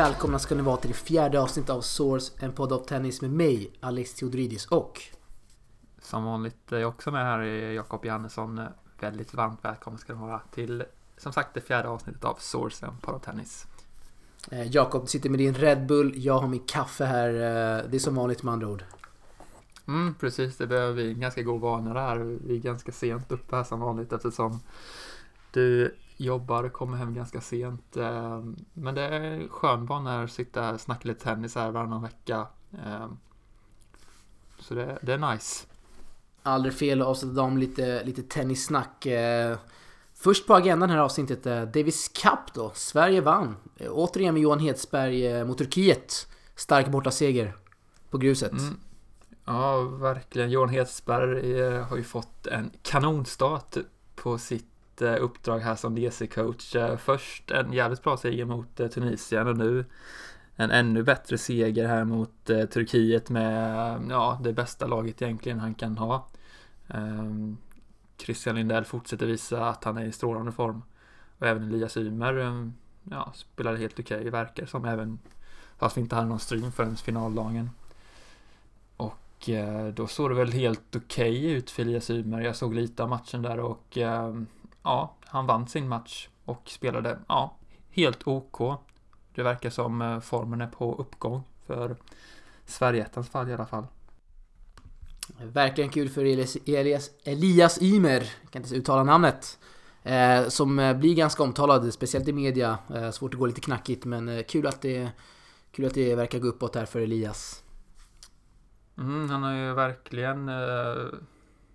Välkomna ska ni vara till det fjärde avsnittet av Source, en podd av tennis med mig, Alex Theodoridis och Som vanligt är jag också med här, är Jakob Johannesson. Väldigt varmt välkommen ska ni vara till, som sagt, det fjärde avsnittet av Source, en podd av tennis. eh, Jakob sitter med din Red Bull, jag har min kaffe här. Eh, det är som vanligt med andra ord. Mm, precis, det börjar bli en ganska god vana där. Vi är ganska sent uppe här som vanligt eftersom du jobbar kommer hem ganska sent. Eh, Men det är skön att sitta här och snacka lite tennis här varannan vecka. Eh, Så det, det är nice. Aldrig fel att avsätta dem lite, lite tennissnack. Eh, Först på agendan här avsnittet, Davis Cup då. Sverige vann. Återigen med Johan Hedsberg mot Turkiet. Stark bortaseger på gruset. Mm. Ja, verkligen. Johan Hedsberg har ju fått en kanonstart på sitt Eh, uppdrag här som DC-coach. Eh, först en jävligt bra seger mot eh, Tunisien och nu en ännu bättre seger här mot Turkiet med ja, det bästa laget egentligen han kan ha. Ehm, Christian Lindell fortsätter visa att han är i strålande form. Och även Elias Ymer ja, spelade helt okej, verkar som även fast vi inte hade någon stream förrän finaldagen. Och eh, då såg det väl helt okej ut för Elias Ymer. Jag såg lite av matchen där och eh, ja, han vann sin match och spelade, ja, helt OK. Det verkar som eh, formen är på uppgång för Sverigeettans fall i alla fall. Verkligen kul för Elias, Elias, Elias Ymer, jag kan inte uttala namnet. Eh, som eh, blir ganska omtalad, speciellt i media. Eh, svårt att gå lite knackigt men eh, kul, att det, kul att det verkar gå uppåt här för Elias. Mm, han har ju verkligen, eh,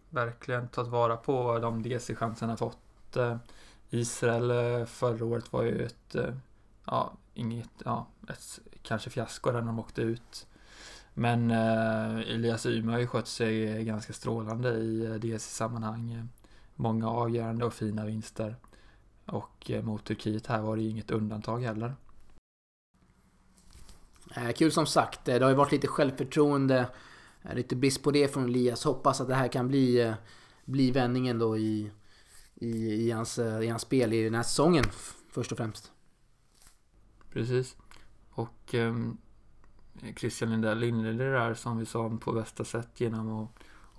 verkligen tagit vara på de DC-chanserna han fått. Eh, Israel eh, förra året var ju ett, eh, ja, inget, ja, ett kanske fiasko där de åkte ut. Men eh, Elias Ymer har ju skött sig ganska strålande i eh, DC-sammanhang. Många avgörande och fina vinster. Och eh, mot Turkiet här var det ju inget undantag heller. Kul som sagt, det har ju varit lite självförtroende, lite brist på det från Elias. Hoppas att det här kan bli, bli vändningen då i, i, i, hans, eh, i hans spel i den här säsongen först och främst. Precis. Och ehm, Christian Lindell inledde det där som vi sa på bästa sätt genom att,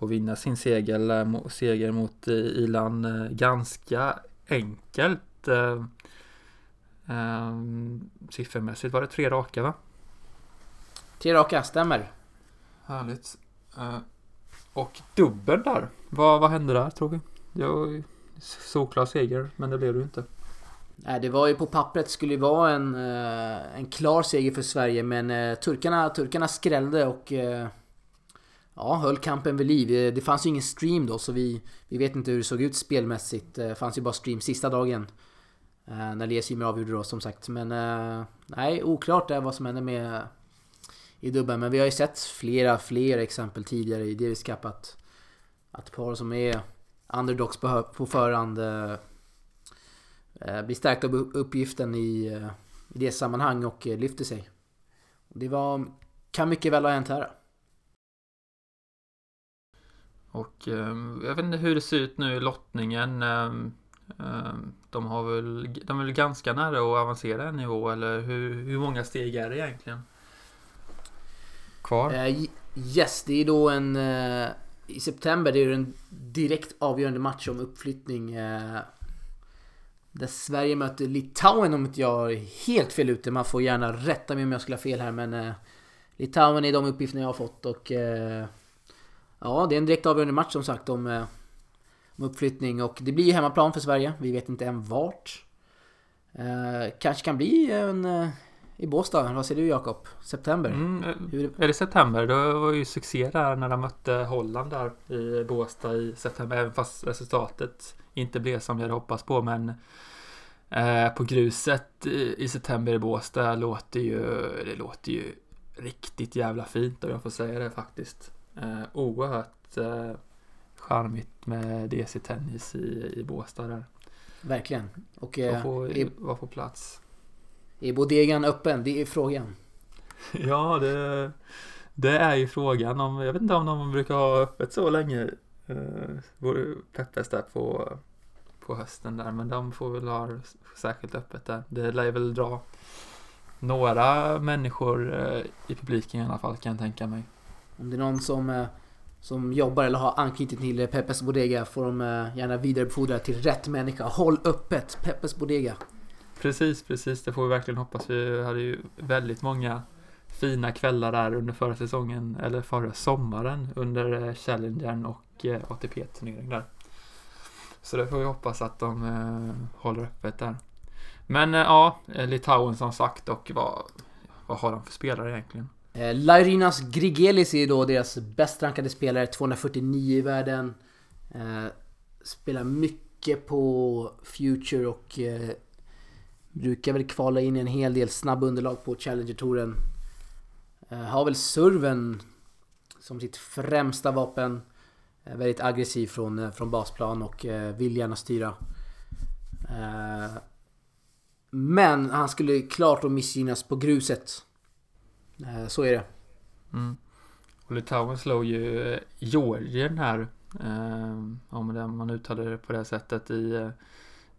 att vinna sin seger, eh, seger mot eh, Ilan eh, ganska enkelt. Eh, ehm, siffermässigt var det tre raka va? Tre raka, stämmer. Härligt. Eh, och dubbel där. Vad, vad hände där tror vi? Ju solklar seger men det blev det ju inte. Nej, det var ju på pappret skulle ju vara en, eh, en klar seger för Sverige men eh, turkarna, turkarna skrällde och eh, ja, höll kampen vid liv. Det, fanns ju ingen stream då så vi, vi vet inte hur det såg ut spelmässigt. Det fanns ju bara stream sista dagen. När Elias Ymer avgjorde då som sagt. Men nej, oklart är vad som hände med i dubbeln. Men vi har ju sett flera, flera exempel tidigare i Davis Cup att, att par som är underdogs på, på förhand eh, eh, blir stärkta av uppgiften i, eh, i det sammanhang och lyfter sig. Det var, kan mycket väl ha hänt här. Och ehm, jag vet inte hur det ser ut nu i lottningen. ehm, ehm, de, har väl, de är väl ganska nära att avancera en nivå eller hur, hur många steg är det egentligen? Kvar? Eh, yes, det är då en... I september det är det en direkt avgörande match om uppflyttning. Eh, där Sverige möter Litauen om inte jag är helt fel ute. Man får gärna rätta mig om jag skulle ha fel här men... Eh, Litauen är de uppgifterna jag har fått och... Eh, ja, det är en direkt avgörande match som sagt om, eh, om uppflyttning och det blir ju hemmaplan för Sverige. Vi vet inte än vart. Eh, kanske kan bli en... Eh, i Båstad. Vad säger du Jakob? September? Mm, Hur, är det september? Det var ju succé där när de mötte Holland där i Båstad i september. Även fast resultatet inte blev som vi hade hoppats på. Men eh, på gruset i, i september i Båstad låter ju, det låter ju riktigt jävla fint om jag får säga det faktiskt. Eh, oerhört eh, charmigt med DC-tennis i, i Båstad där. Verkligen. Och Vad eh, får, är, vad får plats? Är bodegan öppen? Det är frågan. Ja, det, det är ju frågan om, jag vet inte om de brukar ha öppet så länge. Uh, vore Peppes där på, på hösten där, men de får väl ha särskilt öppet där. Det lär väl dra några människor eh, i publiken i alla fall kan jag tänka mig. Om det är någon som, eh, som jobbar eller har anknytning till Peppes Bodega får de eh, gärna vidarebefordra till rätt människa. Håll öppet! Peppes Bodega. Precis, precis. Det får vi verkligen hoppas. Vi hade ju väldigt många fina kvällar där under förra säsongen, eller förra sommaren under eh, Challengern och eh, ATP-turneringen där. Så det får vi hoppas att de eh, håller öppet där. Men eh, ja, eh, Litauen som sagt och vad, vad har de för spelare egentligen? Eh, Laurinas Grigelis är då deras bäst rankade spelare, 249 i världen. Eh, spelar mycket på Future och eh, brukar väl kvala in i en hel del snabba underlag på Challenger-touren. Eh, har väl serven som sitt främsta vapen. Eh, väldigt aggressiv från, eh, från basplan och vill gärna styra. Men han skulle klart att missgynnas på gruset. Så är det. Mm. Och Litauen slog ju Georgien här. om man uttalar det på det sättet i,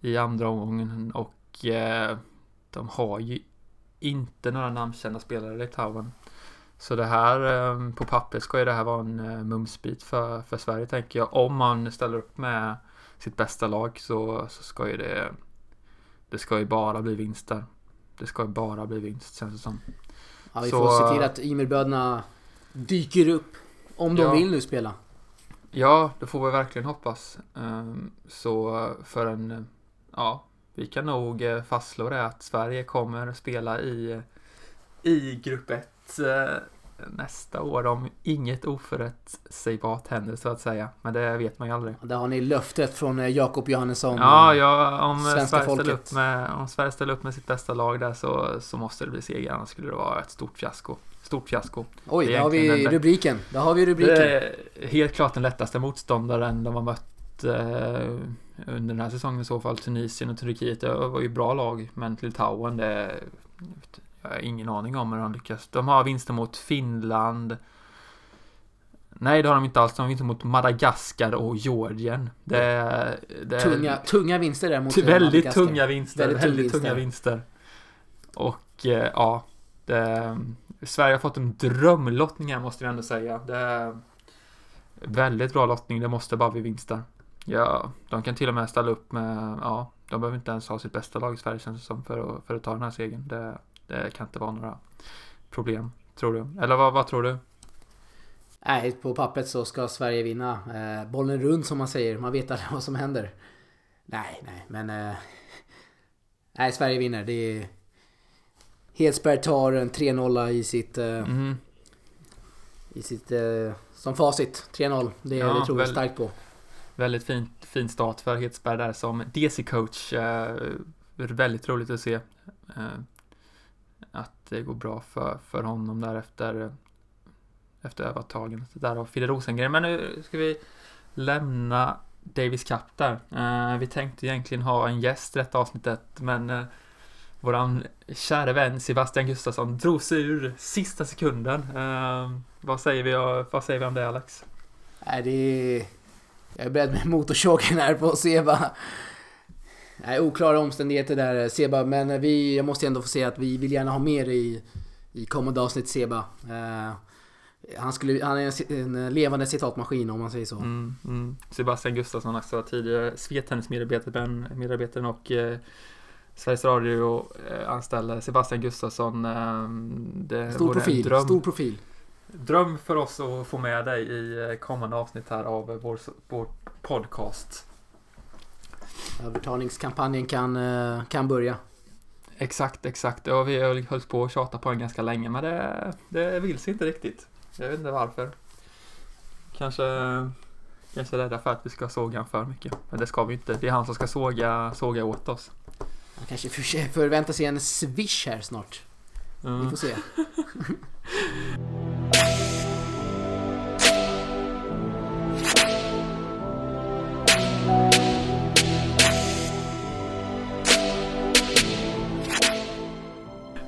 i andra omgången. Och de har ju inte några namnkända spelare i Litauen. Så det här, ehm, på papper ska ju det här vara en eh, mumsbit för, för Sverige tänker jag. Om man ställer upp med sitt bästa lag så, så ska ju det, det ska ju bara bli vinst där. Det ska ju bara bli vinst känns det som. Ja, vi så, får se till att Ymerbröderna dyker upp. Om de ja, vill nu spela. Ja, det får vi verkligen hoppas. Ehm, så för en, ja, vi kan nog eh, fastslå det att Sverige kommer spela i, i grupp 1 Eh, nästa år om inget oförutsägbart händer så att säga. Men det vet man ju aldrig. Där har ni löftet från eh, Jakob Johannesson. Ja, ja om, Sverige ställer upp med, om Sverige ställer upp med sitt bästa lag där så, så måste det bli seger. Annars skulle det vara ett stort fiasko. Stort fiasko. Oj, där har vi den, rubriken. Där har vi rubriken. Det är helt klart den lättaste motståndaren de har mött eh, under den här säsongen i så fall. Tunisien och Turkiet, det var ju bra lag. Men Litauen, det jag har ingen aning om hur de lyckas. De har vinster mot Finland. Nej, det har de inte alls. De har vinster mot Madagaskar och Georgien. Det, det tunga, tunga vinster där mot Väldigt tunga vinster. Väldigt, väldigt tunga vinster. Och eh, ja, det, Sverige har fått en drömlottning här måste jag ändå säga. Det är väldigt bra lottning. Det måste bara bli vinster. Ja, de kan till och med ställa upp med, ja, de behöver inte ens ha sitt bästa lag i Sverige känns det som för att, för att ta den här segern. Det, det kan inte vara några problem, tror du? Eller vad, vad tror du? Nej, på pappret så ska Sverige vinna. Eh, bollen runt som man säger, man vet aldrig vad som händer. Nej, nej, men... Eh, nej, Sverige vinner. Det är... Hedsberg tar en 3-0 i sitt... Eh, mm. I sitt... Eh, som facit. 3-0. Det, ja, det tror jag starkt på. Väldigt fin, fin start för Hedsberg där som DC-coach. Eh, väldigt roligt att se. Eh, att det går bra för, för honom där efter, efter övertagandet där av Fidde Rosengren. Men nu ska vi lämna Davis Cup där. Eh, vi tänkte egentligen ha en gäst i detta avsnittet, men uh, våran kära vän Sebastian Gustafsson drog sig ur sista sekunden. Vad, säger vi, vad säger vi om det Alex? Nej, det är... Jag är beredd med motorsågen här på Seba. Nej, oklara omständigheter där Seba, men vi, jag måste ändå få säga att vi vill gärna ha mer i, i kommande avsnitt Seba. Uh, han, skulle, han är en, en, levande citatmaskin om man säger så. Mm, mm. Sebastian Gustafsson också, tidigare Svetennis-medarbetaren och eh, Sveriges Radio eh, anställde Sebastian Gustafsson. Eh, det stor profil, dröm, stor profil. Dröm för oss att få med dig i eh, kommande avsnitt här av vår, vår podcast. Övertalningskampanjen kan, eh, kan börja. Exakt, exakt. Och vi har hållit på att tjata på den ganska länge men det, det vill sig inte riktigt. Jag vet inte varför. Kanske, kanske rädda för att vi ska såga för mycket. Men det ska vi inte. Det är han som ska såga, såga åt oss. Han kanske förväntar sig en swish här snart. Mm. Vi får se.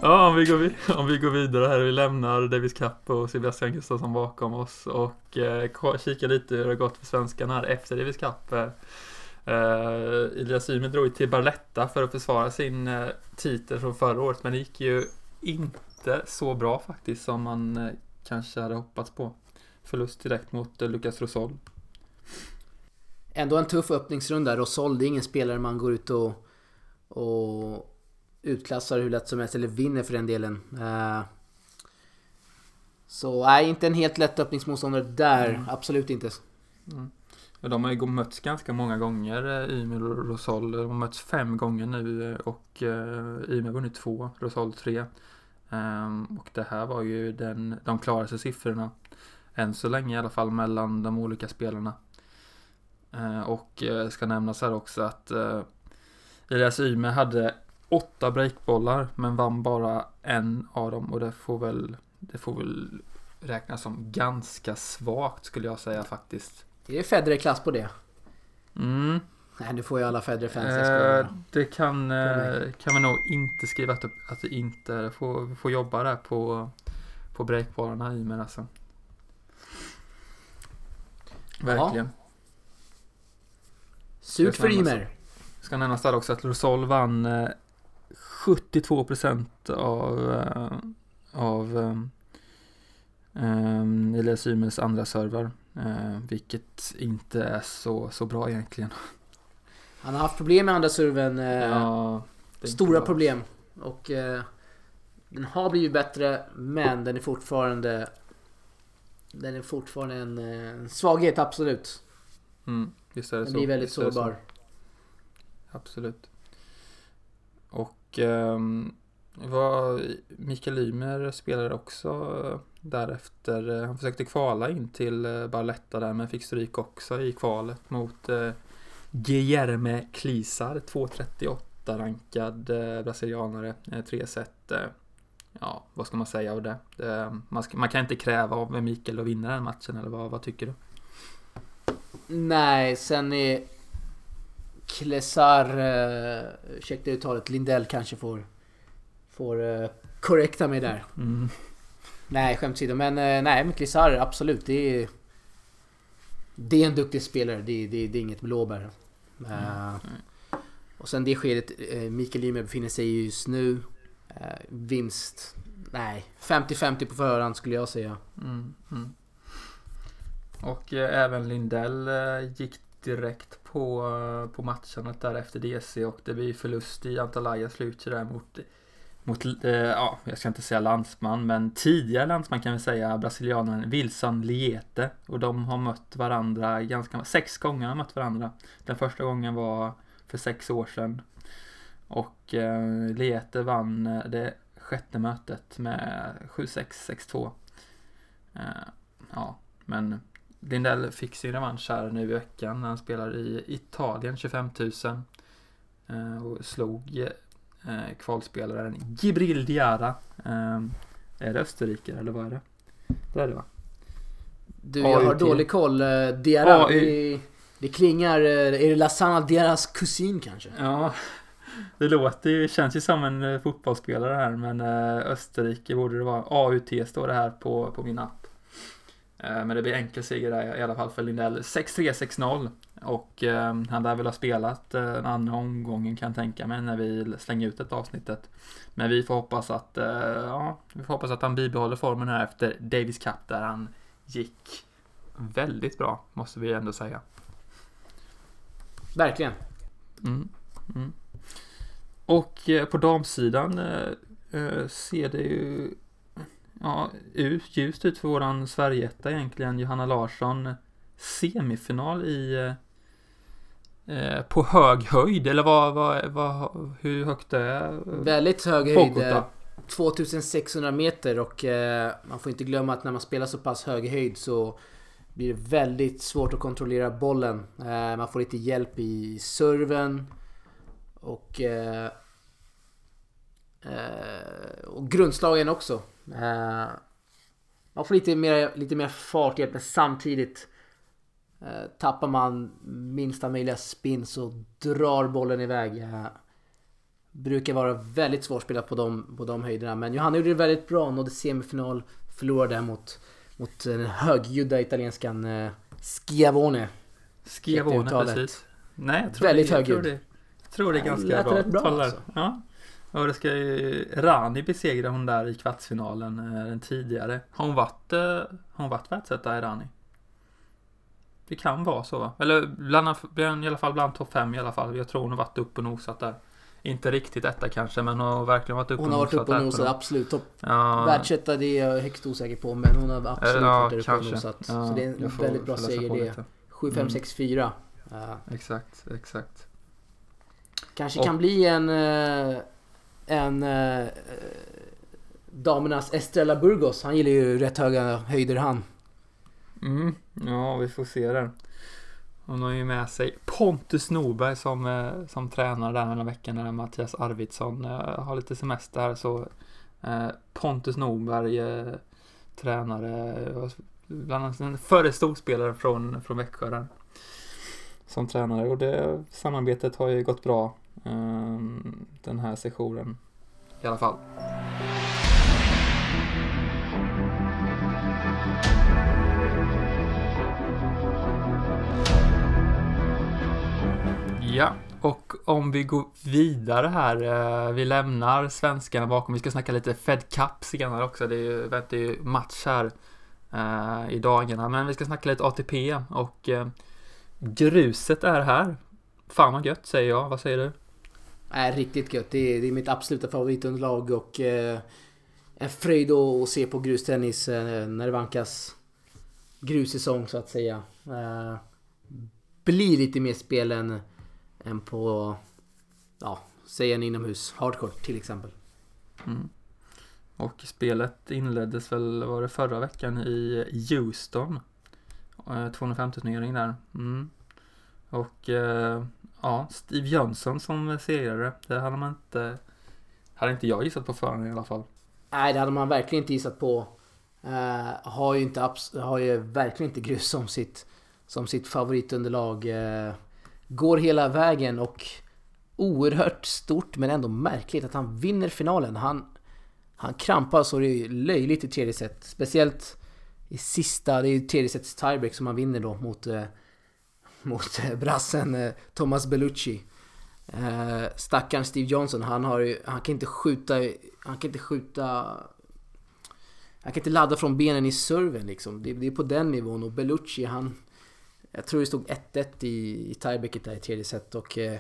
Ja, om vi, går, om vi går vidare här. Vi lämnar Davis Cup och Sebastian Gustafsson bakom oss och eh, kikar lite hur det har gått för svenskarna här efter Davis Cup. Eh, Elias Ymer drog till Barletta för att försvara sin eh, titel från förra året, men det gick ju inte så bra faktiskt som man eh, kanske hade hoppats på. Förlust direkt mot eh, Lucas Rosol. Ändå en tuff öppningsrunda. Rosol, det är ingen spelare man går ut och, och utklassar hur lätt som helst, eller vinner för den delen. Uh, så nej, inte en helt lätt öppningsmotståndare där. Mm. Absolut inte. Mm. De har ju mötts ganska många gånger, eh, Ymer och Rosol. De har mötts fem gånger nu eh, och eh, Ymer har vunnit två, Rosol tre. Ehm, och det här var ju den, de klaraste siffrorna än så länge i alla fall mellan de olika spelarna. Ehm, och ska nämnas här också att Elias Ymer hade åtta breakbollar men vann bara en av dem och det får väl, det får väl räknas som ganska svagt skulle jag säga faktiskt. Det är Federer-klass på det. Mm. Nej, nu får ju alla Federer-fans eh, Det kan, eh, kan vi nog inte skriva att, att det inte får, får jobba där på, på breakbollarna i men alltså. Verkligen. Ja. Surt för Ymer. Ska nämnas där också att Rosol vann eh, 72 av, eh, av um, um, Elias Ymers andra server. Uh, vilket inte är så, så bra egentligen. Han har haft problem med andra serven. Uh, ja, stora problem. Och uh, den har blivit bättre men den är fortfarande Den är fortfarande en, en svaghet absolut. Mm, visst är det den så. blir väldigt sårbar. Absolut. Och um, var Mikael Ymer spelade också eh, därefter. Eh, han försökte kvala in till eh, Barletta där men fick stryk också i kvalet mot eh, Guillerme Klisar, 238 rankad eh, brasilianare, eh, tre set. Eh, ja, vad ska man säga av det? Man, ska, man, kan inte kräva av Mikael att vinna den matchen eller vad, vad tycker du? Nej, sen är Klesar, ursäkta uttalet, Lindell kanske får, får uh, korrekta mig där. Mm. Nej, skämt åsido. Men uh, nej, men Klesar absolut. Det är, det är en duktig spelare. Det, det, det är inget blåbär. Uh, mm. Och sen det skedet uh, Mikael Ymer befinner sig i just nu. Uh, vinst. Nej, 50-50 på förhand skulle jag säga. Mm, mm. Och även Lindell gick direkt på, på matchandet där efter DC och det blir förlust i Antalya slutet där mot mot, eh, ja, jag ska inte säga landsman, men tidigare landsman kan vi säga, brasilianaren Wilson Liete. Och de har mött varandra ganska, sex gånger har mött varandra. Den första gången var för sex år sedan. Och eh, Liete vann eh, det sjätte mötet med 7-6, 6-2. Eh, ja, men Lindell fick sin revansch här nu i veckan när han spelar i Italien, 25 000. Eh, och slog eh, eh, kvalspelaren Gibril Diarra. Eh, är det Österrike eller vad är det? Det är det va? Du, jag har dålig koll. Eh, Diarra, det, det klingar... Eh, är det Lasana Diarras kusin kanske? Ja, det låter ju, känns ju som en eh, fotbollsspelare här men Österrike borde det vara. AUT står det här på, på min app. Men det blir enkel seger där i alla fall för Lindell. 6-3, 6-0. Och eh, han lär väl ha spelat eh, den andra omgången kan jag tänka mig när vi slänger ut ett avsnittet. Men vi får hoppas att, eh, ja, vi får hoppas att han bibehåller formen här efter Davis Cup där han gick väldigt bra, måste vi ändå säga. Verkligen. Mm, mm. Och eh, på damsidan eh, eh, ser det ju ja, ljust ut för våran Sverigeetta egentligen. Johanna Larsson semifinal i Eh, på hög höjd eller vad, vad, vad, hur högt det är? Väldigt hög höjd. 2600 meter och eh, man får inte glömma att när man spelar så pass hög höjd så blir det väldigt svårt att kontrollera bollen. Eh, man får lite hjälp i serven och, eh, eh och grundslagen också. Eh, man får lite mer, lite mer fart hjälp men samtidigt Eh, tappar man minsta möjliga spin så drar bollen iväg. Eh, brukar vara väldigt svårspelat på de, på de höjderna. Men Johanna gjorde det väldigt bra. Nådde semifinal. Förlorade mot, mot den högljudda italienskan eh, Schiavone. Schiavone, precis. Nej, jag tror väldigt det, högljudd. Jag tror det, jag tror det är ganska bra. Rätt bra alltså. ja. Ja, det ska ju... Rani besegra hon där i kvartsfinalen eh, den tidigare. Har hon varit, eh, har hon varit världsetta i Rani? Det kan vara så va? Eller bland, i alla fall bland topp 5 i alla fall. Jag tror hon har varit upp och nosat där. Inte riktigt detta kanske, men hon har verkligen varit uppe Hon har varit uppe och nosat, absolut. Topp Ja, Världsetta det är jag högst osäker på, men hon har absolut Ja, varit uppe och nosat. Ja, så det är en väldigt bra seger det. lite. 7, 5, Mm. 6, 4. Ja. Exakt, exakt. Kanske Och- kan bli en... eh, En... eh, damernas Estrella Burgos. Han gillar ju rätt höga höjder han. Mm, ja, vi får se där. Hon har ju med sig Pontus Norberg som, eh, som tränare där hela veckan, när Mattias Arvidsson eh, har lite semester här så eh, Pontus Norberg tränare, bland annat en före storspelare från, från Växjö där. Som tränare och det samarbetet har ju gått bra ehm, den här sessionen i alla fall. Ja, och om vi går vidare här. Eh, vi lämnar svenskarna bakom. Vi ska snacka lite Fed Cup senare också. Det är ju, ju match här eh, i dagarna. Men vi ska snacka lite ATP och eh, gruset är här. Fan vad gött säger jag. Vad säger du? Är riktigt gött. Det är, det är mitt absoluta favoritunderlag och eh, en fröjd att att se på grustennis eh, när det vankas grussäsong så att säga. Eh, blir lite mer spel än, än på, ja, säg en inomhus hardcore till exempel. Mm. Och spelet inleddes väl, var det förra veckan i Houston? Eh, 250 turnering där. Mm. Och eh, ja, Steve Jönsson som segrare. Det hade man inte, hade inte jag gissat på förhand i alla fall. Nej, det hade man verkligen inte gissat på. Eh, har ju inte har ju verkligen inte grus som sitt, som sitt favoritunderlag. Eh, går hela vägen och oerhört stort men ändå märkligt att han vinner finalen. Han, han krampar så det är löjligt i tredje set. Speciellt i sista, det är ju tredje sets tiebreak som han vinner då mot, eh, mot eh, brassen eh, Thomas Bellucci. Eh, stackaren Steve Johnson, han har ju, han kan inte skjuta, han kan inte skjuta han kan inte ladda från benen i serven liksom. Det, det är på den nivån och Bellucci han... Jag tror det stod 1-1 i, i tiebreaket där i tredje set och... Eh,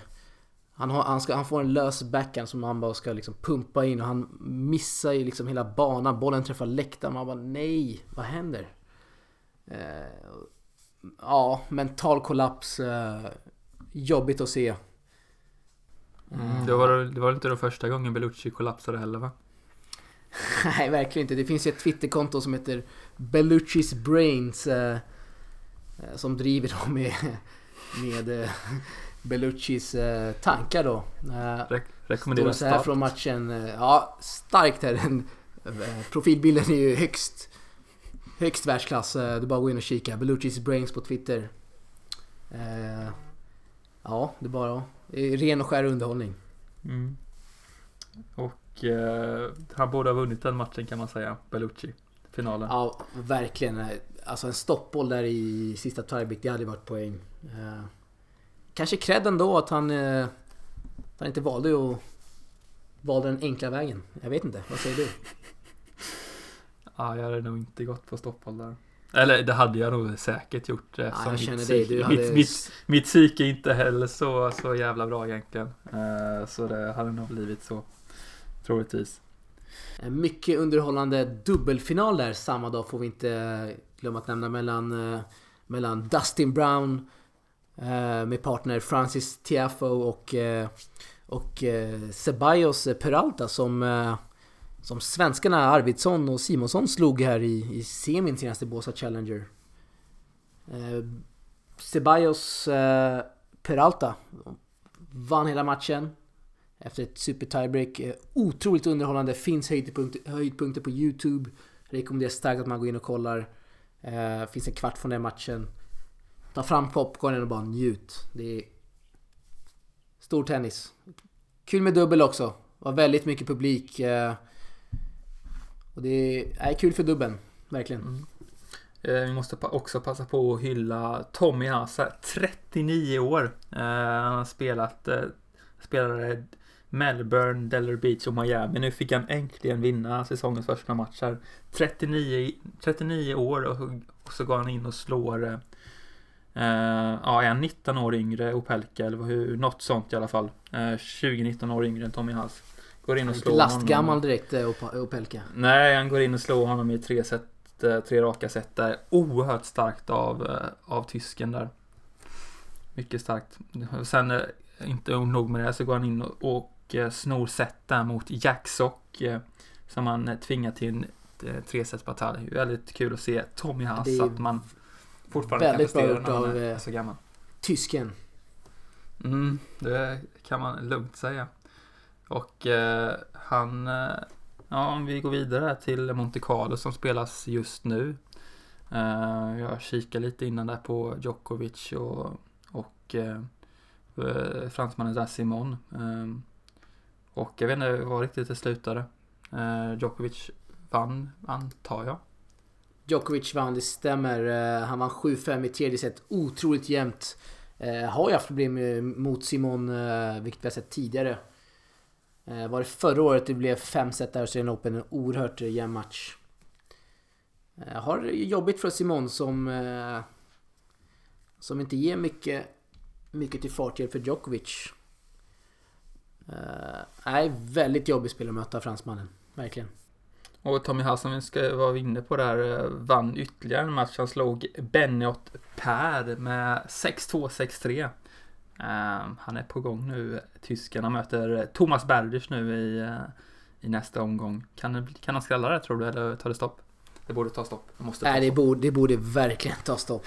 han, har, han, ska, han får en lös backhand som han bara ska liksom pumpa in och han missar ju liksom hela banan. Bollen träffar läktaren. Man bara nej, vad händer? Eh, ja, mental kollaps. Eh, jobbigt att se. Mm, det, var, det var inte den första gången Bellucci kollapsade heller va? Nej, verkligen inte. Det finns ju ett Twitterkonto som heter Bellucci's Brains. Eh, som driver då med, med eh, Belluccis eh, tankar då. Eh, Re rekommenderar så här från matchen. Eh, ja, starkt här. Den, eh, profilbilden är ju högst, högst världsklass. Eh, Du bara gå in och kika. Bellucci's Brains på Twitter. Eh, ja, det är bara ren och skär underhållning. Mm. Och eh, han borde ha vunnit den matchen kan man säga, Bellucci. Finalen. Ja, verkligen. Alltså en stoppboll där i sista tiebreak, det hade varit poäng. Eh, kanske cred ändå att han, eh, han inte valde att valde den enkla vägen. Jag vet inte, vad säger du? Ja, jag hade nog inte gått på stoppboll där. Eller det hade jag nog säkert gjort. eftersom jag mitt känner psyke- du mitt, hade- mitt, mitt psyke är inte heller så, så jävla bra egentligen. Eh, så det hade nog blivit så. Troligtvis. En mycket underhållande dubbelfinal där samma dag får vi inte glömma att nämna mellan, eh, mellan Dustin Brown eh, med partner Francis Tiafo och, eh, och eh, Ceballos Peralta som, eh, som svenskarna Arvidsson och Simonsson slog här i, i semin senaste Båstad Challenger. Eh, Ceballos eh, Peralta vann hela matchen efter ett super tiebreak. Eh, otroligt underhållande, finns höjdpunkter, höjdpunkter på Youtube. Rekommenderas starkt att man går in och kollar. Eh, finns en kvart från den matchen. Ta fram popcornen och bara njut. Det är stor tennis. Kul med dubbel också. Det Var väldigt mycket publik. Eh, och det är kul för dubben. Verkligen. Mm. Eh, vi måste också passa på att hylla Tommy Haasa, 39 år. Eh, han har spelat, eh, spelade Melbourne, Delaware Beach och Miami. Nu fick han äntligen vinna säsongens första match här. 39, 39 år och, så går han in och slår eh, ja, är 19 år yngre Opelka eller hur, något sånt i alla fall. Eh, 20-19 år yngre än Tommy Haas. Går in och slår lastgammal direkt eh, Op- Opelka. Nej, han går in och slår honom i tre, set, eh, tre raka set där. Oerhört starkt av, eh, av tysken där. Mycket starkt. Sen, eh, inte nog med det, så går han in och, och eh, snor set där mot Jacksock. eh, Som han eh, tvingar till en tresetsbatalj. Väldigt kul att se Tommy Haas, så att man fortfarande kan prestera när av, är så gammal. Tysken. Mm, det kan man lugnt säga. Och eh, han, ja om vi går vidare till Monte Carlo som spelas just nu. Eh, jag kikar lite innan där på Djokovic och, och eh, eh, fransmannen där Simon. Och jag vet inte vad riktigt det slutade. Eh, Djokovic vann, antar jag. Djokovic vann, det stämmer. Eh, han vann 7-5 i tredje set. Otroligt jämnt. Eh, har ju haft problem mot Simon, eh, vilket vi har sett tidigare. Eh, var det förra året det blev 5 set där i Australian Open, en oerhört eh, jämn match. Eh, har det jobbigt för Simon som... Eh, som inte ger mycket, mycket till farthjälp för Djokovic. Eh, nej, väldigt jobbig spel att möta fransmannen. Verkligen. Och Tommy Haas, som vi ska vara inne på där, eh, vann ytterligare en match. Han slog Benniot Per med 6-2, 6-3. Eh, han är på gång nu, tysken. Han möter Thomas Berdych nu i, eh, i nästa omgång. Kan, kan han skrälla det tror du, eller tar det stopp? Det borde ta stopp. Det måste ta Nej, det stopp. borde, det borde verkligen ta stopp.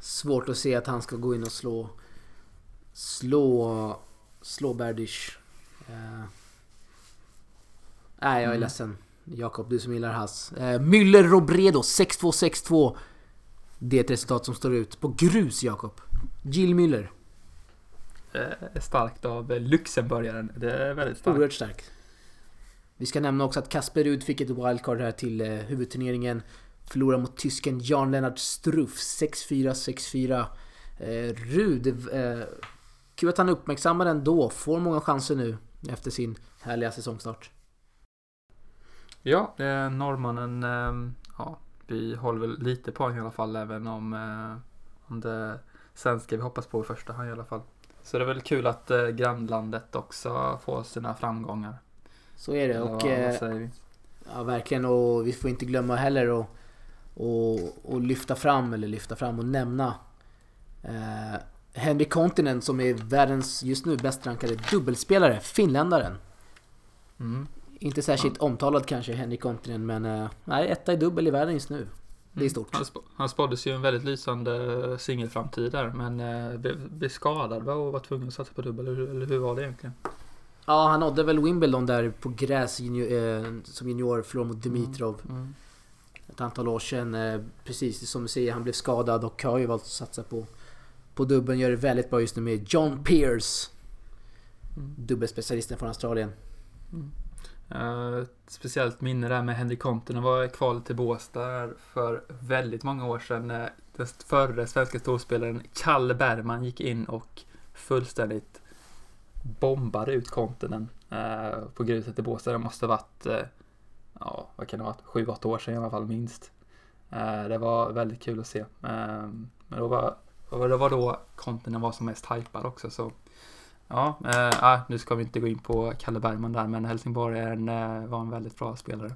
Svårt att se att han ska gå in och slå... Slå... Slå Berdych. Eh, Nej, jag är Mm. ledsen. Jakob, du som gillar Hass. Eh, Müller Robredo 6-2, 6-2. Det är ett resultat som står ut. På grus, Jakob. Jill Müller. Eh, starkt av Luxemburgaren. Det är väldigt starkt. Oerhört stark. Vi ska nämna också att Kasper Rud fick ett wildcard här till eh, huvudturneringen. Förlorar mot tysken Jan-Lennart Struff 6-4, 6-4. Eh, Rud, eh, kul att han uppmärksammar den då. Får många chanser nu efter sin härliga säsongstart. Ja, eh, norrmannen, eh, ja, vi håller väl lite på honom i alla fall även om, eh, om det svenska vi hoppas på i första hand i alla fall. Så det är väl kul att eh, grannlandet också får sina framgångar. Så är det. Och, vad eh, säger vi? ja, verkligen. Och vi får inte glömma heller att och, och lyfta fram, eller lyfta fram och nämna eh, Henry Kontinen som är världens just nu bäst rankade dubbelspelare, finländaren. Mm. Inte särskilt omtalad kanske, Henrik Kontinen, men eh, nej, etta i dubbel i världen just nu. Det är stort. Han, sp- han spåddes ju en väldigt lysande singelframtid där men eh, blev, blev skadad och var tvungen att satsa på dubbel. Eller, eller hur var det egentligen? Ja, han nådde väl Wimbledon där på gräs junior, eh, som junior, förlorade mot Dimitrov Mm. ett antal år sedan. Eh, precis som du säger, han blev skadad och har ju valt att satsa på, på dubbeln. Gör det väldigt bra just nu med John Pearce. Mm. Dubbelspecialisten från Australien. Eh, ett speciellt minne där med Henrik Kontinen var kvalet till Båstad för väldigt många år sedan. när Den förre svenska storspelaren Kalle Bergman gick in och fullständigt bombade ut Kontinen eh, på gruset i Båstad. Det måste ha varit, eh, ja vad kan det ha varit, sju, åtta år sedan i alla fall minst. Det var väldigt kul att se. Men då var, och det var då Kontinen var som mest hypad också så Ja, eh, ah, nu ska vi inte gå in på Kalle Bergman där, men Helsingborg är en, eh, var en väldigt bra spelare.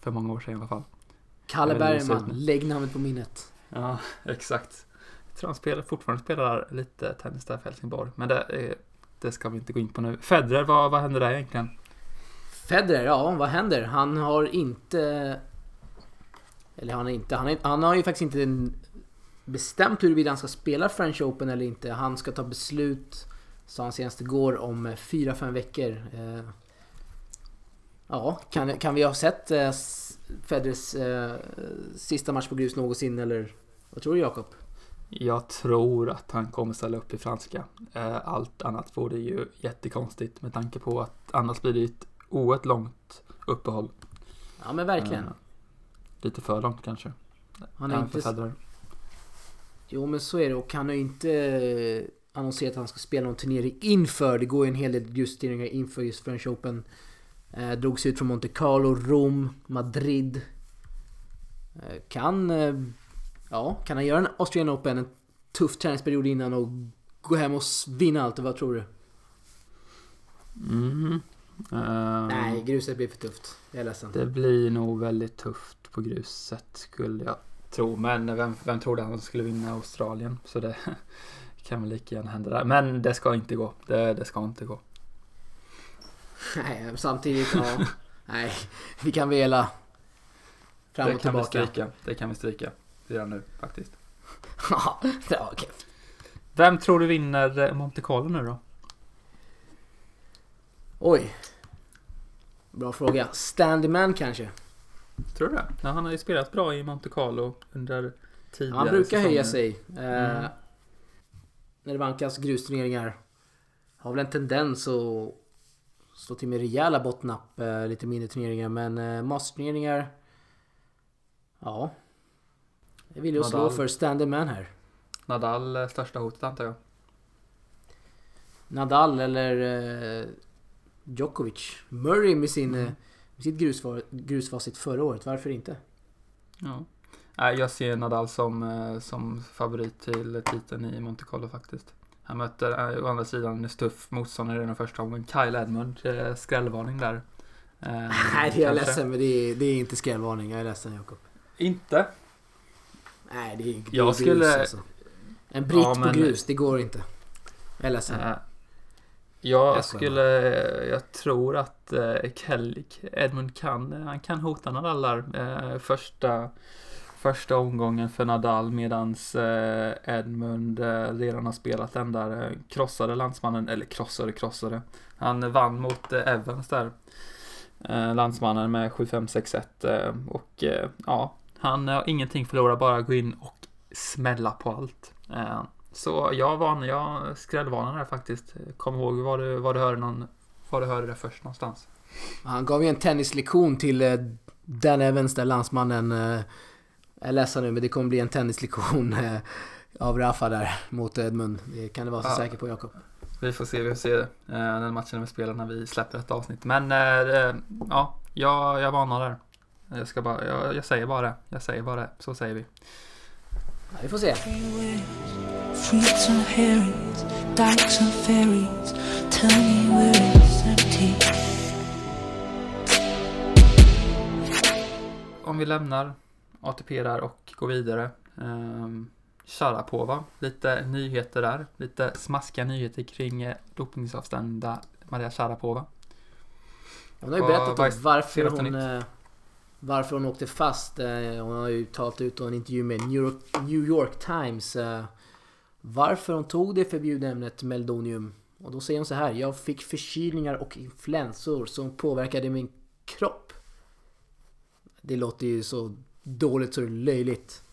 För många år sedan i alla fall. Kalle Bergman, lägg namnet på minnet. Ja, exakt. Jag tror han spelar, fortfarande spelar lite tennis där för Helsingborg, men det, eh, det ska vi inte gå in på nu. Federer, vad, vad händer där egentligen? Federer, ja vad händer? Han har inte... Eller han har inte... Han, är, han har ju faktiskt inte bestämt huruvida han ska spela French Open eller inte. Han ska ta beslut, sa han senast igår, om 4-5 veckor. Eh, Ja, kan, kan vi ha sett eh, Federers eh, sista match på grus någonsin eller? Vad tror du Jakob? Jag tror att han kommer ställa upp i franska. Eh, Allt annat vore ju jättekonstigt med tanke på att annars blir det ett oerhört långt uppehåll. Ja men verkligen. Eh, Lite för långt kanske. Han är Även för inte... Jo men så är det och han har ju inte... annonserat att han ska spela någon turnering inför. Det går ju en hel del grusturneringar inför just French Open. Eh, drogs ut från Monte Carlo, Rom, Madrid. Eh, kan... Eh, ja, kan han göra en Australian Open, en tuff träningsperiod innan och gå hem och vinna allt? Vad tror du? Mm. Uh, Nej, gruset blir för tufft. Jag är ledsen. Det blir nog väldigt tufft på gruset skulle jag tro. Men vem, vem trodde han skulle vinna Australien? Så det kan väl lika gärna hända där. Men det ska inte gå. Det, det ska inte gå. Nej, samtidigt, ja. Nej, vi kan vela fram och det kan tillbaka. Vi stryka. Det kan vi stryka redan nu faktiskt. ja, okej. Vem tror du vinner Monte Carlo nu då? Oj. Bra fråga. Standyman kanske? Tror du det? Ja, han har ju spelat bra i Monte Carlo under tidigare Han brukar säsonger. höja sig. Eh, mm. När det vankas grusturneringar. Har väl en tendens att slå till med rejäla bottennapp eh, lite mindre turneringar. Men eh, masterturneringar... Ja. Jag vill ju slå för Standyman här. Nadal eh, största hotet antar jag? Nadal eller eh, Djokovic. Murray med, sin, mm. Sitt grusfar, grusfacit förra året. Varför inte? Ja. Jag ser Nadal som, eh, som favorit till titeln i Monte Carlo faktiskt. Han möter eh, å andra sidan en tuff motståndare i den första omgången. Kyle Edmund, eh, skrällvarning där. Nej, det är jag ledsen men det är, det är inte skrällvarning. Jag är ledsen Jakob. Inte? Nej, det är, det jag grus skulle... alltså. En britt ja, men... på grus, det går inte. Jag är ledsen. Jag skulle, jag tror att eh, Kelly, Edmund kan, han kan hota Nadal där. Eh, första, första omgången för Nadal medans eh, Edmund redan har spelat den där. Krossade landsmannen, eller krossade, krossade. Han vann mot Evans där. Landsmannen med 7-5-6-1 och ja, han har ingenting förlorat, bara gå in och smälla på allt. Så jag varnar, jag skrällvarnar där faktiskt. Kom ihåg var du, var du hörde någon, var du hörde det först någonstans. Han gav ju en tennislektion till eh, Dan Evans, där landsmannen. Eh, jag är ledsen nu men det kommer bli en tennislektion eh, av Rafa där mot Edmund. Det kan du vara så ja. säker på Jakob. Vi får se, vi får se den matchen vi spelar när vi släpper ett avsnitt. Men ja, jag, jag varnar där. Jag, ska bara, jag, jag säger bara det. Jag säger bara det. Så säger vi. Ja, vi får se. Fruits and herrings, dykes and ferries. Tell me where it's empty. Om vi lämnar ATP där och går vidare. Um, Sharapova, lite nyheter där. Lite smaskiga nyheter kring eh, dopningsavstängda Maria Sharapova. Hon har ju berättat om varför hon, eh, varför hon åkte fast. Eh, hon har ju talat ut en intervju med New York, New York Times varför hon tog det förbjudna ämnet meldonium. Och då säger hon så här. Jag fick förkylningar och influensor som påverkade min kropp. Det låter ju så dåligt så det är löjligt.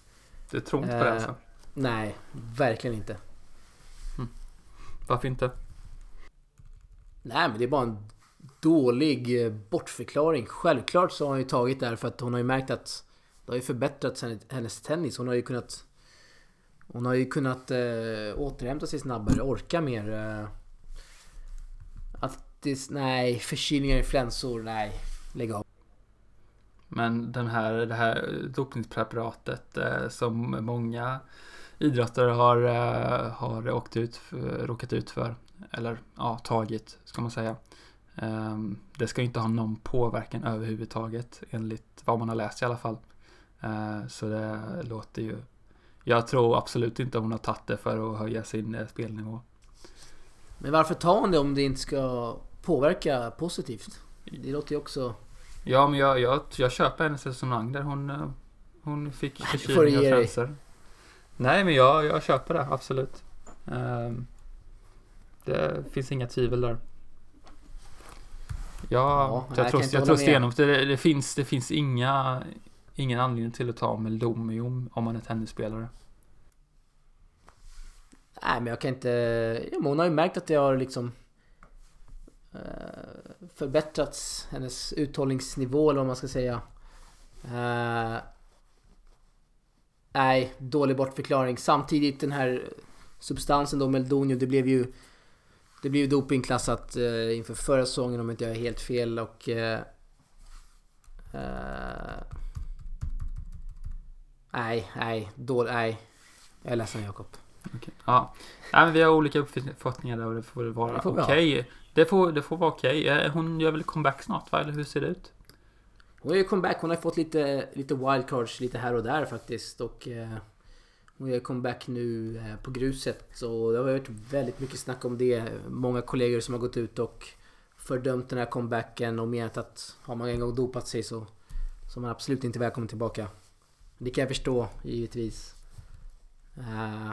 Du tror inte på det alltså? Nej, verkligen inte. Mm. Varför inte? Nej men det är bara en dålig eh, bortförklaring. Självklart så har hon ju tagit det här för att hon har ju märkt att det har ju förbättrat hennes tennis. Hon har ju kunnat hon har ju kunnat eh, återhämta sig snabbare, orka mer. Eh, att det, nej, förkylningar, influensor, nej. Lägg av. Men den här, det här dopningspreparatet eh, som många idrottare har, eh, har åkt ut, råkat ut för. Eller ja, tagit ska man säga. Um, det ska inte ha någon påverkan överhuvudtaget enligt vad man har läst i alla fall. Uh, så det låter ju jag tror absolut inte hon har tagit det för att höja sin eh, spelnivå. Men varför tar hon det om det inte ska påverka positivt? Det låter ju också... Ja, men jag, jag, jag köper hennes resonemang där. Hon, eh, hon fick förkylning och cancer. Nej, men jag, jag köper det, absolut. Um, det finns inga tvivel där. Ja, ja jag, tror, jag, jag tror stenhårt. Det, det, finns, det finns inga, ingen anledning till att ta Meldomium om man är tennisspelare. Nej men jag kan inte... Ja, hon har ju märkt att det har liksom eh, förbättrats hennes uthållningsnivå eller vad man ska säga. Uh, nej, dålig bortförklaring. Samtidigt den här substansen då, Meldonio, det blev ju... Det blev ju dopingklassat uh, inför förra säsongen om inte jag är helt fel och... Uh, nej, nej, då, nej. Jag är ledsen Jakob. Okay. Ja. Nej, men vi har olika uppfattningar där och det får vara okej. Okay. Det, får, det får vara okej. Okay. Hon gör väl comeback snart va? Eller hur ser det ut? Hon ju comeback. Hon har fått lite, lite wildcards lite här och där faktiskt. Och eh, hon gör comeback nu eh, på gruset. Och det har varit väldigt mycket snack om det. Många kollegor som har gått ut och fördömt den här comebacken och menat att har man en gång dopat sig så, så är man absolut inte välkommen tillbaka. Det kan jag förstå givetvis. Uh,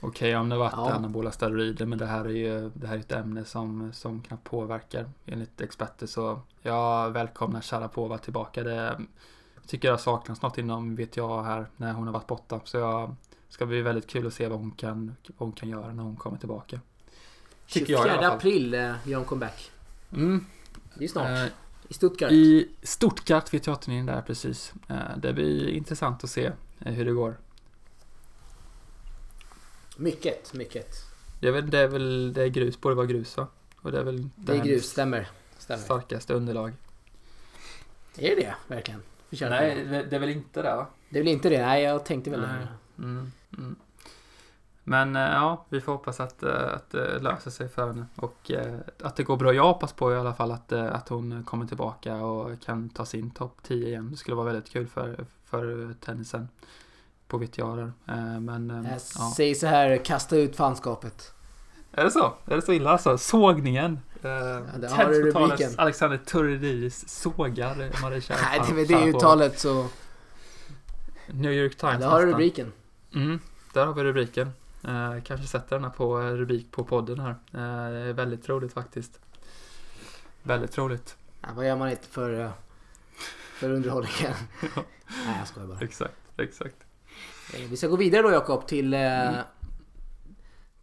Okej okay, om det varit ja. anabola steroider men det här är ju det här är ett ämne som, som knappt påverkar enligt experter så jag välkomnar Sharapova tillbaka. Det tycker jag saknas något inom VTA här när hon har varit borta så jag ska bli väldigt kul att se vad hon kan, vad hon kan göra när hon kommer tillbaka. 24 jag april eh, gör hon comeback. Mm. Det är snart. Eh, I Stuttgart. I Stuttgart vid teatern där precis. Eh, det blir intressant att se eh, hur det går. Mycket, mycket. Jag vet, det är väl det är grus, borde vara grus va? Och det är väl det är grus, stämmer. stämmer. Starkaste underlag. Är det verkligen? Nej, det är väl inte det va? Det är väl inte det? Nej, jag tänkte väl det. Mm, mm. Men eh, ja, vi får hoppas att, eh, att det löser sig för henne och eh, att det går bra. Jag hoppas på i alla fall att, att hon kommer tillbaka och kan ta sin topp 10 igen. Det skulle vara väldigt kul för, för tennisen på VTA Men, jag ja. säger så här, kasta ut fanskapet. Är det så? Är det så illa alltså? Sågningen. Ja, det har du rubriken. Alexander Turidis sågar Marie Nej, det, med det uttalet så... New York Times Där har du rubriken. Mm, där har vi rubriken. Eh, kanske sätter den här på rubrik på podden här. Eh, det är väldigt roligt faktiskt. Väldigt roligt. Ja, vad gör man inte för, eh, för underhållningen? Nej, jag skojar bara. Exakt, exakt. Eh, vi ska gå vidare då Jakob till eh, mm.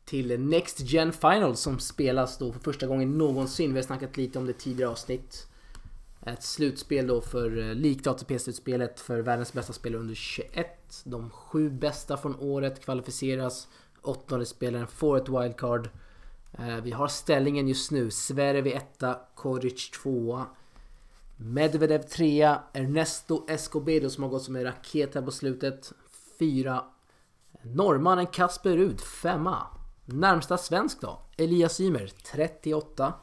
Till Next Gen Final som spelas då för första gången någonsin. Vi har snackat lite om det tidigare avsnitt. Ett slutspel då för likt ATP-slutspelet för världens bästa spelare under 21. De sju bästa från året kvalificeras åttonde spelaren får ett wildcard. Eh, vi har ställningen just nu. Zverev etta, Koric tvåa. Medvedev trea, Ernesto Escobedo som har gått som en raket här på slutet. Fyra. Norrmannen Kasper Rud, femma. Närmsta svensk då? Elias Ymer, 38.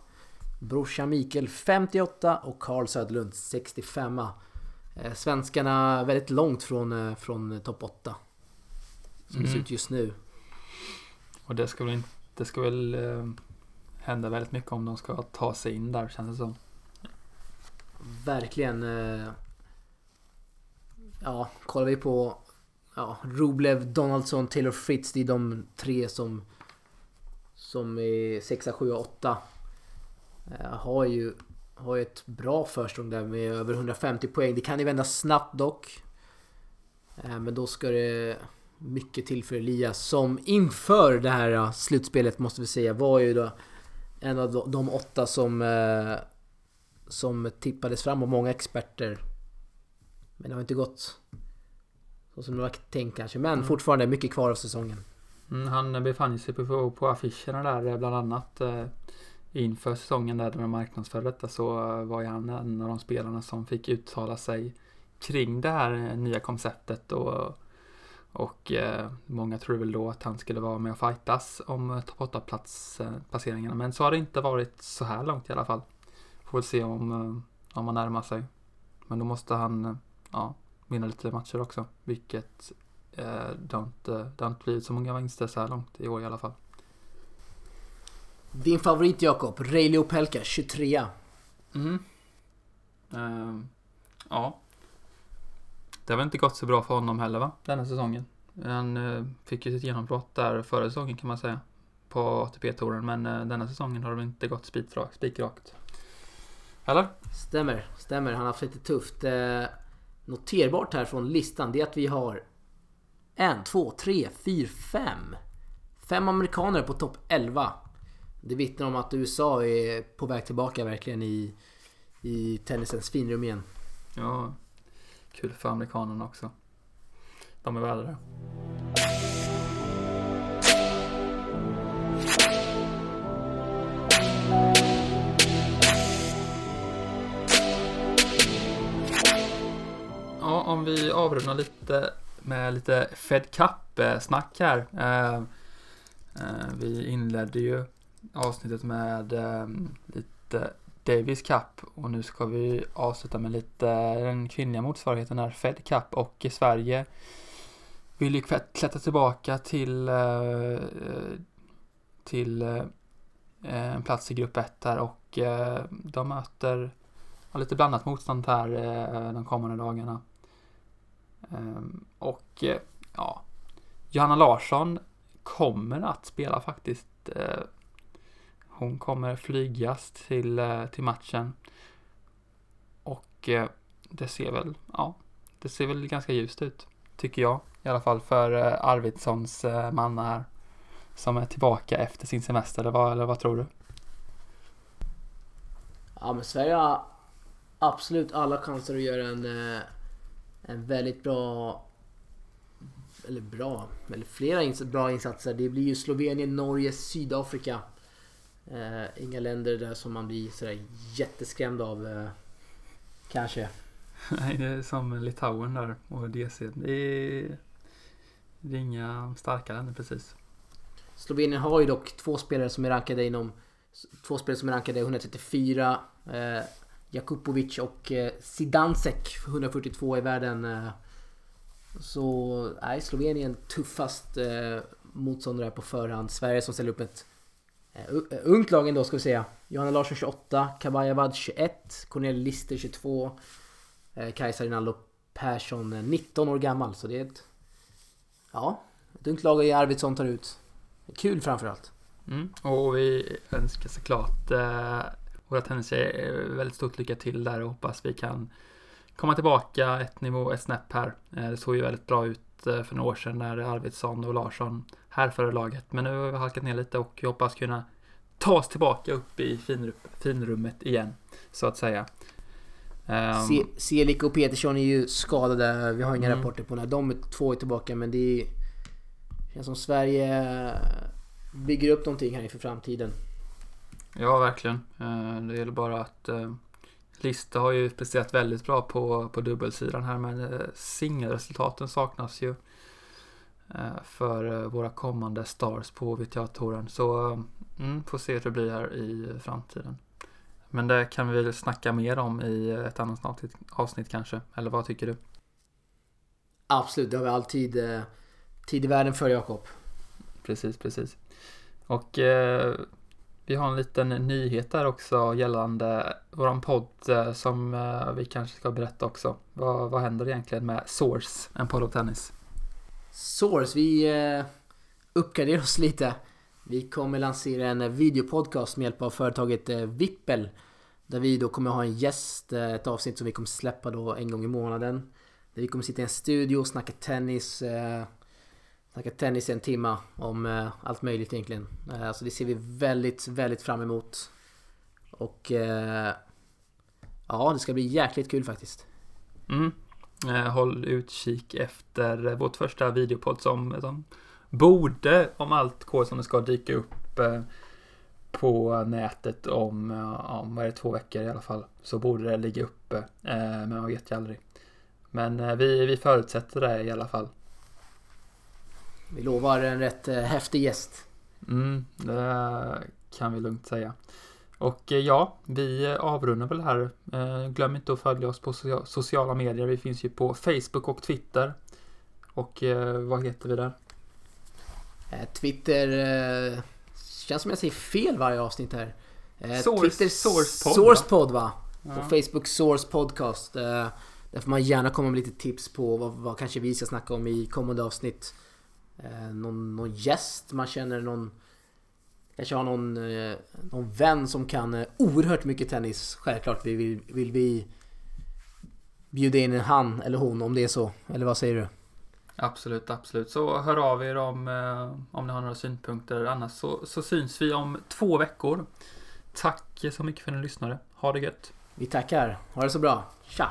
Brorsan Mikael 58 och Karl Söderlund 65. Eh, svenskarna väldigt långt från, eh, från topp 8. Som mm. det ser ut just nu. Och det ska väl, det ska väl eh, hända väldigt mycket om de ska ta sig in där känns det som. Verkligen. Eh, ja, kollar vi på ja, Rublev, Donaldson, Taylor Fritz. Det är de tre som som är 6, 7 och 8. Har ju, har ju ett bra försprång där med över 150 poäng. Det kan ju vända snabbt dock. Eh, men då ska det mycket till för Elias som inför det här slutspelet måste vi säga var ju då en av de åtta som eh, som tippades fram av många experter. Men det har inte gått så som det var tänkt kanske. Men mm. fortfarande mycket kvar av säsongen. Mm, han befann sig på, på affischerna där eh, bland annat eh, inför säsongen där de marknadsförde detta så var ju han en av de spelarna som fick uttala sig kring det här nya konceptet och och eh, många tror väl då att han skulle vara med och fightas om topp 8 placeringarna. Men så har det inte varit så här långt i alla fall. Får väl se om, eh, om han närmar sig. Men då måste han eh, ja, vinna lite matcher också. Vilket eh, det, har inte, det har inte blivit så många vinster så här långt i år i alla fall. Din favorit Jakob, Reilly Pelka, 23. Mm. Ja, det har väl inte gått så bra för honom heller va? Denna säsongen. Han eh, fick ju sitt genombrott där förra säsongen kan man säga. På ATP-touren men eh, denna säsongen har det väl inte gått spikrakt. Eller? Stämmer, stämmer. Han har haft lite tufft. Eh, noterbart här från listan det är att vi har en, två, tre, fyra, fem. Fem amerikaner på topp 11. Det vittnar om att USA är på väg tillbaka verkligen i, i tennisens finrum igen. Ja, kul för amerikanerna också. De är värda det. Ja, om vi avrundar lite med lite Fed Cup-snack här. Eh, eh, vi inledde ju avsnittet med eh, lite Davis Cup och nu ska vi avsluta med lite den kvinnliga motsvarigheten här, Fed Cup och i Sverige vill ju klättra tillbaka till eh, till eh, en plats i grupp 1 här och eh, de möter lite blandat motstånd här de kommande dagarna. Ehm, och ja, Johanna Larsson kommer att spela faktiskt. Hon kommer flygas till, eh, till matchen. Och eh, det ser väl, ja, det ser väl ganska ljust ut. Tycker jag. I alla fall för eh, Arvidssons manna här. Som är tillbaka efter sin semester, eller vad, eller vad tror du? Ja men Sverige har absolut alla chanser att göra en en väldigt bra eller bra, eller flera ins bra insatser. Det blir ju Slovenien, Norge, Sydafrika. Eh, inga länder där som man blir sådär jätteskrämd av. Eh, kanske. Nej, det är som Litauen där och DC. Det är, det är inga starka länder precis. Slovenien har ju dock två spelare som är rankade inom Två spelare som är rankade 134 eh, Jakupovic och eh, Sidansek 142 i världen. Eh, så nej, Slovenien tuffast eh, motståndare på förhand. Sverige som ställer upp ett Eh, eh, ungt lag ändå ska vi säga. Johanna Larsson 28, Kabayavad 21, Cornelia Lister 22, eh, Kajsa Rinaldo Persson 19 år gammal. Så det är ett... Ja, ett ungt lag i Arvidsson tar ut. Kul framförallt. Mm, och vi önskar såklart eh, våra tennistjejer väldigt stort lycka till där och hoppas vi kan komma tillbaka ett nivå, ett snäpp här. Eh, det såg ju väldigt bra ut eh, för några år sedan när Arvidsson och Larsson härförde laget. Men nu har vi halkat ner lite och jag hoppas kunna ta oss tillbaka upp i finrummet igen, så att säga. Um, Selik och Petersson är ju skadade. Vi har inga mm. rapporter på när de två är tillbaka men det är, känns som Sverige bygger upp någonting här inför framtiden. Ja, verkligen. Eh, det gäller bara att eh, Lista har ju presterat väldigt bra på, på dubbelsidan här men eh, singelresultaten saknas ju för våra kommande stars på VTA-touren. Så mm, får se hur det blir här i framtiden. Men det kan vi väl snacka mer om i ett annat avsnitt, avsnitt kanske. Eller vad tycker du? Absolut, det har vi alltid tid i världen för Jakob. Precis, precis. Och eh, vi har en liten nyhet där också gällande våran podd eh, som eh, vi kanske ska berätta också. Vad, vad händer egentligen med Source, en podd om tennis? Source, vi eh, uppgraderar oss lite. Vi kommer lansera en videopodcast med hjälp av företaget eh, Vippel. Där vi då kommer ha en gäst, eh, ett avsnitt som vi kommer släppa då en gång i månaden. Där vi kommer sitta i en studio, och snacka tennis, Snacka tennis i en timma om allt möjligt egentligen. Alltså så det ser vi väldigt, väldigt fram emot. Och ja, det ska bli jäkligt kul faktiskt. Mm. Eh, håll utkik efter vårt första videopodd som, som borde, om allt går som det ska, dyka upp eh, på nätet om, om vad är det, två veckor i alla fall. Så borde det ligga uppe, eh, men man vet ju aldrig. Men vi, vi förutsätter det i alla fall. Vi lovar en rätt eh, häftig gäst. Mm, det kan vi lugnt säga. Och eh, ja, vi avrundar väl här. Eh, glöm inte att följa oss på sociala medier. Vi finns ju på Facebook och Twitter. Och vad heter vi där? Twitter känns som jag säger fel varje avsnitt här. Source, Twitter Sourcepod va? Ja. På Facebook Source Podcast. Där får man gärna komma med lite tips på vad, vad kanske vi ska snacka om i kommande avsnitt eh, någon, någon gäst man känner någon Kanske har någon, eh, någon vän som kan eh, oerhört mycket tennis. Självklart vill, vill, vill vi bjuda in en han eller hon om det är så. Eller vad säger du? Absolut, absolut. Så hör av er om, eh, om ni har några synpunkter. Annars så, så syns vi om två veckor. Tack så mycket för att ni lyssnade. Ha det gött. Vi tackar. Ha det så bra. Tja!